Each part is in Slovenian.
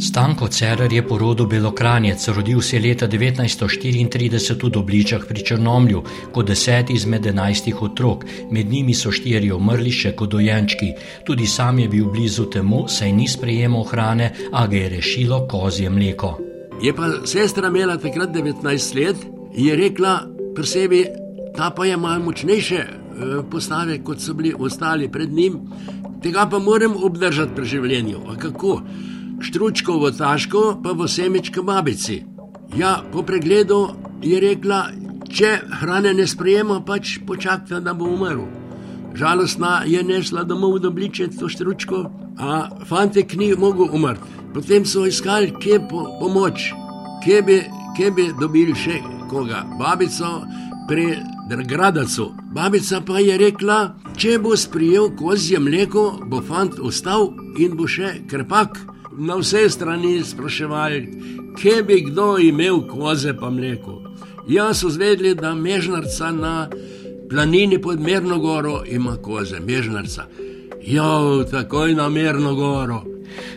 Stanko Cerar je po rodu Belokranjec, rodil se je leta 1934 v Dobličah pri Črnomlju, kot deseti izmed enajstih otrok, med njimi so štirje umrli še kot dojenčki. Tudi sam je bil blizu temu, saj ni sprejemal hrane, a ga je rešilo kozje mleko. Je pa sestra imela takrat 19 let in je rekla pri sebi, ta pa je malo močnejše eh, postave, kot so bili ostali pred njim, tega pa moram obdržati pri življenju. A kako? Štručko v taško, pa v semičko babici. Ja, po pregledu je rekla, če hrane ne sprejema, pač počakajte, da bo umrl. Žalostna je nesla domov do bliče to štručko, a fantek ni mogel umrti. Potem so iskali, kje po, pomoč, kje bi, kje bi dobili še koga, babico pri Drgradacu. Babica pa je rekla, če bo sprijel kozje mleko, bo fant ostal in bo še krpak na vse strani spraševali, kje bi kdo imel koze pa mleko. Jaz so zvedeli, da mežnarca na planini pod Mirno goro ima koze, mežnarca. Jo, takoj na Mirno goro.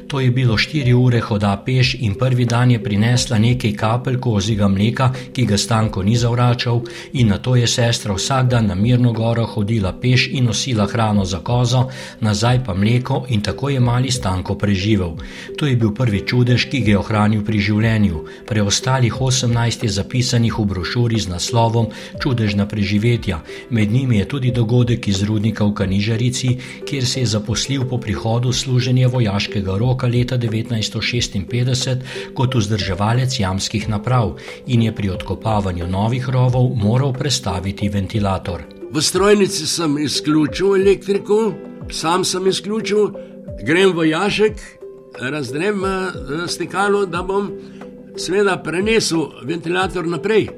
To je bilo štiri ure hoda peš in prvi dan je prinesla nekaj kapelj kozjega mleka, ki ga stanko ni zavračal, in na to je sestra vsak dan na Mirno goro hodila peš in nosila hrano za kozo, nazaj pa mleko in tako je mali stanko preživel. To je bil prvi čudež, ki ga je ohranil pri življenju. Preostalih 18 je zapisanih v brošuri z naslovom Čudežna preživetja. Med njimi je tudi dogodek iz rudnika v Kanižarici, kjer se je zaposlil po prihodu služenja vojaškega roka roka leta 1956 kot vzdrževalec jamskih naprav in je pri odkopavanju novih rovov moral prestaviti ventilator. V strojnici sem izključil elektriko, sam sem izključil, grem v jašek, razdrem eh, stekalo, da bom seveda prenesel ventilator naprej.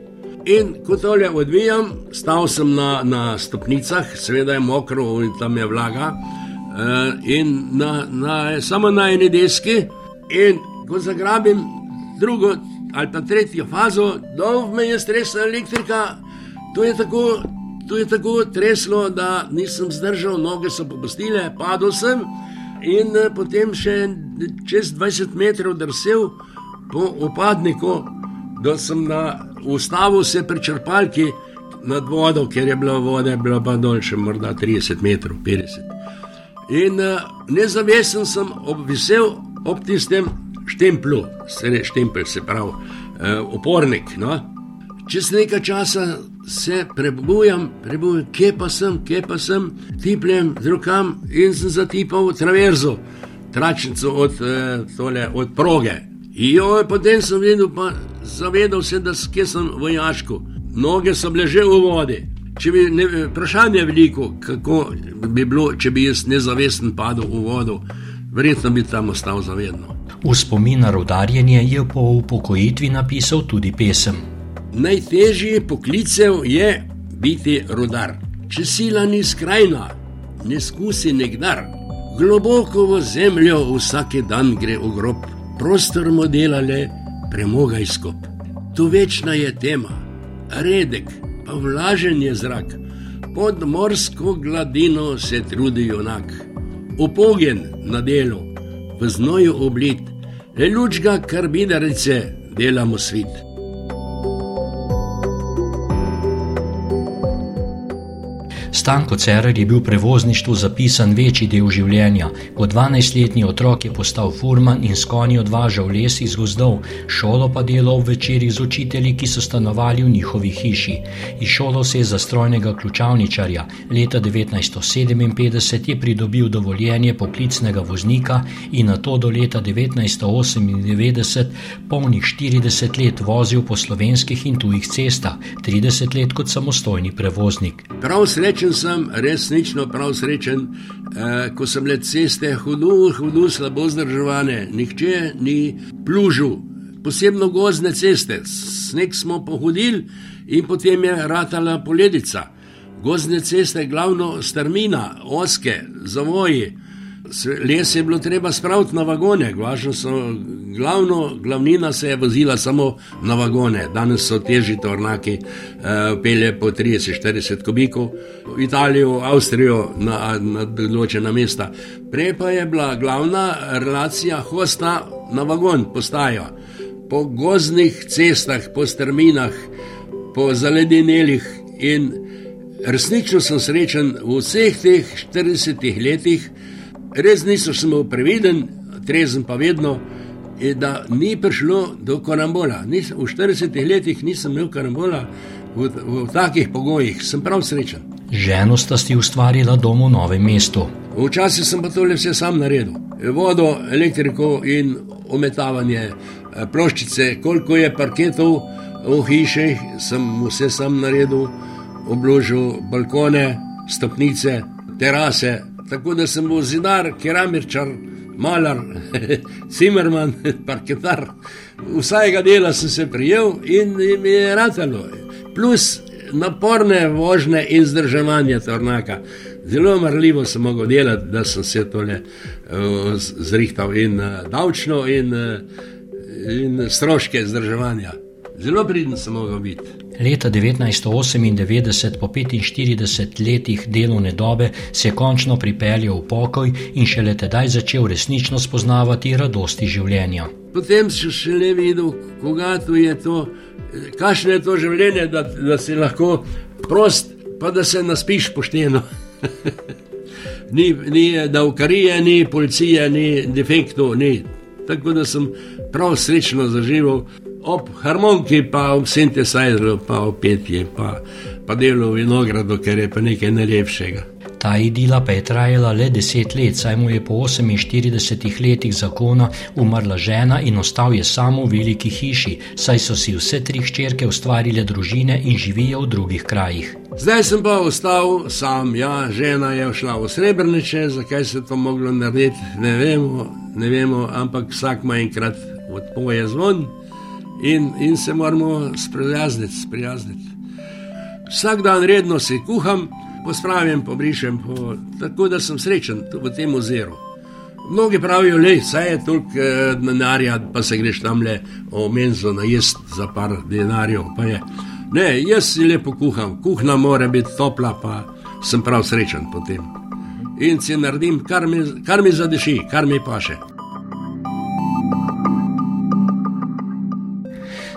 In ko tole odvijam, stal sem na, na stopnicah, seveda je mokro in tam je vlaga. Uh, in na, na, samo na eni deski, in ko zagrabim drugo ali pa tretjo fazo, dol me je stresla elektrika, to je tako. To je tako treslo, da nisem zdržal, noge so popustile, padel sem in eh, potem še čez 20 metrov drsel po opadniku, da sem na ustavu se pri črpalki nad vodo, ker je bila voda, bila pa dol še morda 30 metrov, 50. In uh, nezavesen sem obvisel ob tistem štemplu, se reče štempel, se pravi, uh, opornik. No? Čez nekaj časa se prebujam, prebujam, kje pa sem, kje pa sem, tipljem z rokam in sem zatipal traverzo, tračnico od, uh, tole, od proge. Jo, potem sem videl, pa zavedal se, da sem vojaško, noge so bile že v vodi. Če bi ne, vprašanje veliko, kako bi bilo, če bi jaz nezavesten padel v vodo, verjetno bi tam ostal zavedno. V spomin na rodarjenje je po upokojitvi napisal tudi pesem. Najtežji poklicev je biti rodar. Če sila ni skrajna, ne skusi nekdar. Globoko v zemljo vsak dan gre v grob, prostor modelale, premogaj skop. Tu večna je tema, redek, vlažen je zrak, pod morsko gladino se trudi junak, upogen na delu, v znoju oblit, le lučga karbidarice delamo svet. Stanko Cerar je bil prevozništvu zapisan večji del življenja. Kot 12-letni otrok je postal furman in s konji odvažal les iz gozdov, šolo pa delal v večerjih z učitelji, ki so stanovali v njihovi hiši. Iz šolo se je za strojnega ključavničarja. Leta 1957 je pridobil dovoljenje poklicnega voznika in na to do leta 1998 polnih 40 let vozil po slovenskih in tujih cestah, 30 let kot samostojni prevoznik. Prav srečen sem resnično prav srečen, eh, ko sem le ceste hudo, hudo slabo zdržovane, nihče ni plužil, posebno gozne ceste. Sneg smo pohodili in potem je ratala poledica. Gozne ceste, glavno strmina, oske, zavoji. Les je bilo treba spraviti na vagone, so, glavno, glavnina se je vozila samo na vagone, danes so težji tornaki, uh, pelje po 30-40 kubikov, v Italijo, Avstrijo, na, na določena mesta. Prej pa je bila glavna relacija hosta na vagon postajo, po gozdnih cestah, po strminah, po zaledenelih in resnično sem srečen v vseh teh 40 letih, res nisem samo previden, trezen pa vedno, da ni prišlo do karambola. Nis, v 40 letih nisem imel karambola v, v, takih pogojih, sem prav srečen. Ženo sta si ustvarila dom v novem mestu. Včasih sem pa tole vse sam naredil. Vodo, elektriko in ometavanje ploščice, koliko je parketov v hiših, sem vse sam naredil, obložil balkone, stopnice, terase. Tako da sem bil zidar, keramičar, malar, cimerman, parketar. Vsajega dela sem se prijel in mi je ratalo. Plus naporne vožnje in zdrževanje tornaka. Zelo marljivo sem mogel delati, da sem se tole uh, zrihtal in uh, davčno in, uh, in stroške zdrževanja. Zelo pridno sem mogel biti. Leta 1998, po 45 letih delovne dobe, se je končno pripeljal v pokoj in šele tedaj začel resnično spoznavati radosti življenja. Potem si še le videl, kako je to, kakšno je to življenje, da, da si lahko prost, pa da se naspiš pošteno. ni, ni davkarije, ni policije, ni defektov, ni. Tako da sem prav srečno zaživel ob harmoniki, pa ob sintesajzlu, pa ob petju, pa, pa delu vinogradu, ker je pa nekaj najlepšega. Ta idila pa je trajala le deset let, saj mu je po 48 letih zakona umrla žena in ostal je samo v veliki hiši, saj so si vse tri hčerke ustvarile družine in živijo v drugih krajih. Zdaj sem pa ostal sam, ja, žena je šla v srebrneče, zakaj se je to moglo narediti, ne vemo, ne vemo ampak vsak ima enkrat odpoje zvon in, in se moramo sprijazniti, sprijazniti. Vsak dan redno si kuham, pospravim, pobrišem, po, tako da sem srečen v tem oziru. Mnogi pravijo, da je toliko eh, denarja, pa se greš tam le o menzo na jesti za par denarjev. Ne, jaz si lepo kuham, kuhna mora biti topla, pa sem prav srečen potem. In si naredim, kar mi, kar mi zadeši, kar mi paše.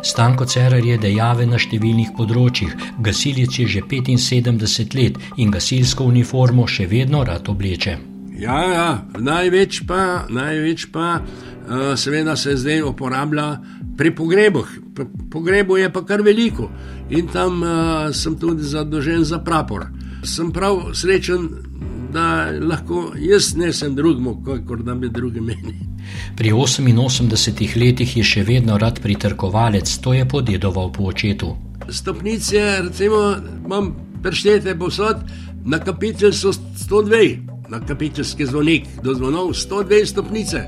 Stanko Cerar je dejaven na številnih področjih, gasilec je že 75 let in gasilsko uniformo še vedno rad obleče. Ja, ja, največ pa, največ pa uh, seveda se zdaj uporablja pri pogrebih. Pogrebu je pa kar veliko in tam uh, sem tudi zadolžen za prapor. Sem prav srečen, da lahko jaz nesem drugemu, kot da bi drugi meni. Pri 88 letih je še vedno rad pritrkovalec, to je podedoval po očetu. Stopnice, recimo, imam preštete posod, na kapitel so 102, na kapitelski zvonik do zvonov 102 stopnice.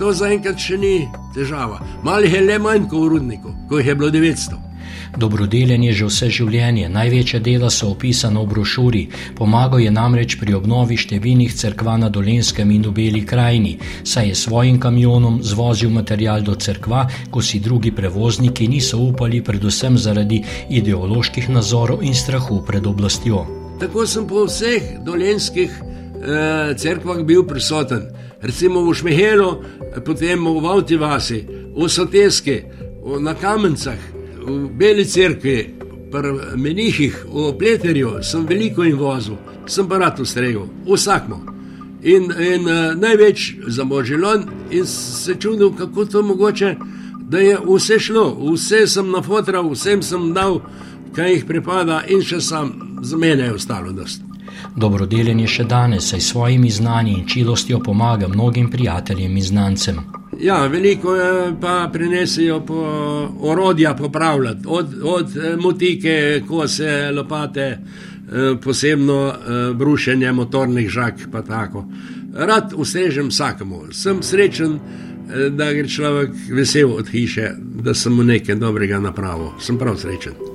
To zaenkrat še ni težava. Malih je le manj kot v rudniku, ko jih je bilo 900. Dobrodelen je že vse življenje, največja dela so opisana v brošuri, pomagal je namreč pri obnovi številnih crkva na Dolenskem in v Beli krajini, saj je svojim kamionom zvozil material do crkva, ko si drugi prevozniki niso upali, predvsem zaradi ideoloških nazorov in strahu pred oblastjo. Tako sem po vseh dolenskih eh, crkvah bil prisoten, recimo v Šmehelu, potem v Vauti vasi, v Soteske, na Kamencah v Beli crkvi, pri menihih, v Pleterju, sem veliko in vozil, sem pa rad ustregel, vsakmo. In, in uh, največ za možilon, in se čudil, kako to mogoče, da je vse šlo, vse sem nafotral, vsem sem dal, kaj jih pripada, in še sam, za mene je ostalo dosti. Dobrodelen je še danes, saj svojimi znanji in čilostjo pomaga mnogim prijateljem in znancem. Ja, veliko pa prinesijo po orodja popravljati, od, od eh, motike, kose, lopate, eh, posebno eh, brušenje motornih žak. Rad ustrežem vsakemu. Sem srečen, da gre človek vesel od hiše, da sem mu nekaj dobrega napravil. Sem prav srečen.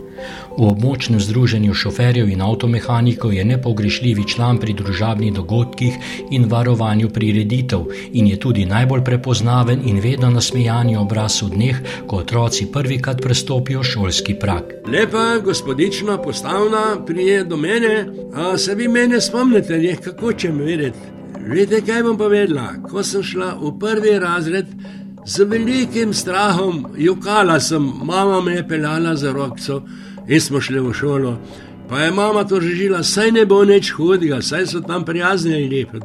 V območnem združenju šoferjev in avtomehanikov je nepogrešljivi član pri družabnih dogodkih in varovanju prireditev in je tudi najbolj prepoznaven in vedno nasmejani obraz v dneh, ko otroci prvikrat prestopijo šolski prak. Lepa, gospodična, postavna, prije do mene, a se vi mene spomnite, je, kako če me videti. Veste, kaj bom povedala? Ko sem šla v prvi razred, Z velikim strahom, jokala sem, mama me je peljala za roko in smo šli v šolo. Pa je mama to režila, saj ne bo nič hudega, saj so tam prijazni in lepo.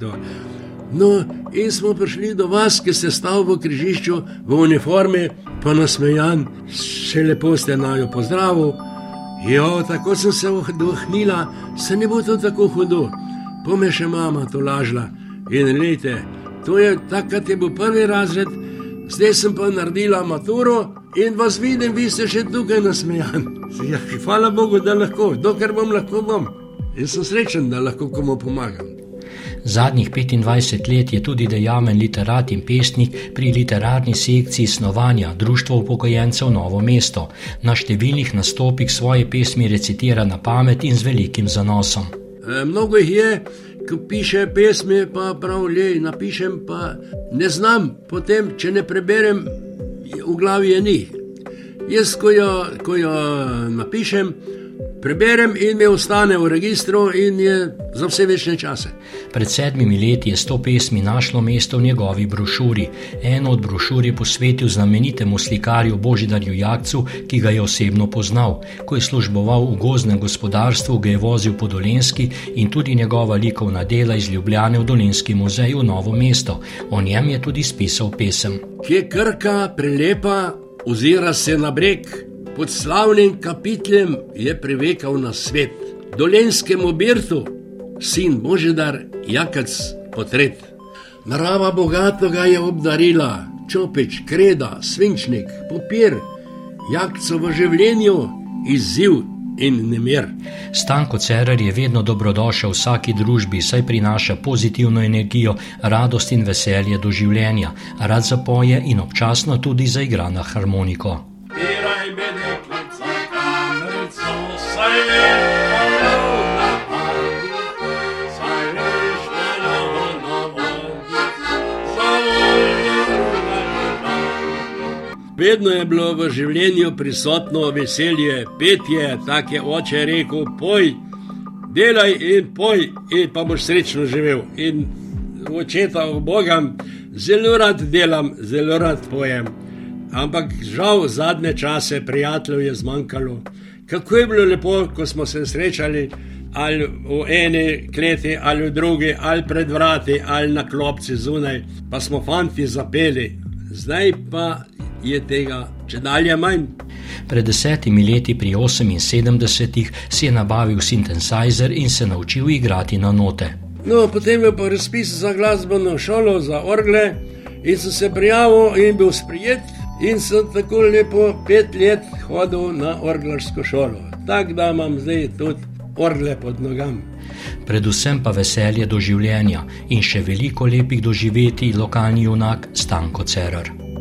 No, in smo prišli do vas, ki ste stali v križišču v uniformi, pa nasmejan, še lepo ste na jo pozdravili. Jo, tako sem se vdahnila, se ne bo to tako hudo. Pome še mama to lažla. In lejte, to je takrat je bil prvi razred, zdaj sem pa naredila maturo in vas vidim, vi ste še tukaj nasmejan. Ja, hvala Bogu, da lahko, dokler bom lahko bom. Jaz sem srečen, da lahko komu pomagam. Zadnjih 25 let je tudi dejaven literat in pesnik pri literarni sekciji snovanja Društva upokojencev Novo mesto. Na številnih nastopih svoje pesmi recitira na pamet in z velikim zanosom. E, mnogo jih je, ki piše pesmi, pa prav le, napišem pa ne znam, potem, če ne preberem, v glavi je ni. Jaz, ko jo, ko jo napišem, preberem in mi ostane v registru, in je za vse večne čase. Pred sedmimi leti je sto pesmi našlo mesto v njegovi brošuri. Eno od brošur je posvetil znamenitemu slikarju Božidarju Jakcu, ki ga je osebno poznal. Ko je služboval v gozdnem gospodarstvu, ga je vozil po Dolenski in tudi njegova likovna dela iz Ljubljane v Dolenski muzej v Novo mesto. O njem je tudi spisal pesem. Kje krka prelepa, ozira se na breg pod slavnim kapitljem je privekal na svet, dolenskemu birtu, sin Božedar, jakac potret. Narava bogato ga je obdarila, čopič, kreda, svinčnik, papir, jakco v življenju, izziv. In nemir. Stanko Cerar je vedno dobrodošel v vsaki družbi, saj prinaša pozitivno energijo, radost in veselje do življenja, rad zapoje in občasno tudi zaigra na harmoniko. Vedno je bilo v življenju prisotno veselje, petje, tako je oče rekel: poj, delaj in poj, in pa boš srečno živel. In očeta v Boga, zelo rad delam, zelo rad pojem. Ampak žal zadnje čase prijateljev je zmanjkalo. Kako je bilo lepo, ko smo se srečali ali v eni kleti, ali v drugi, ali pred vrati, ali na klopci zunaj, pa smo fanti zapeli. Zdaj pa je tega če dalje manj. Pred desetimi leti, pri 78, si je nabavil sintetizer in se naučil igrati na note. No, potem je pa razpis za glasbeno šolo, za orgle, in sem se prijavil in bil sprijet, in sem tako lepo pet let hodil na orglarsko šolo. Tako da imam zdaj tudi orgle pod nogami. Predvsem pa veselje do življenja in še veliko lepih doživeti lokalni junak Stanko Cerar.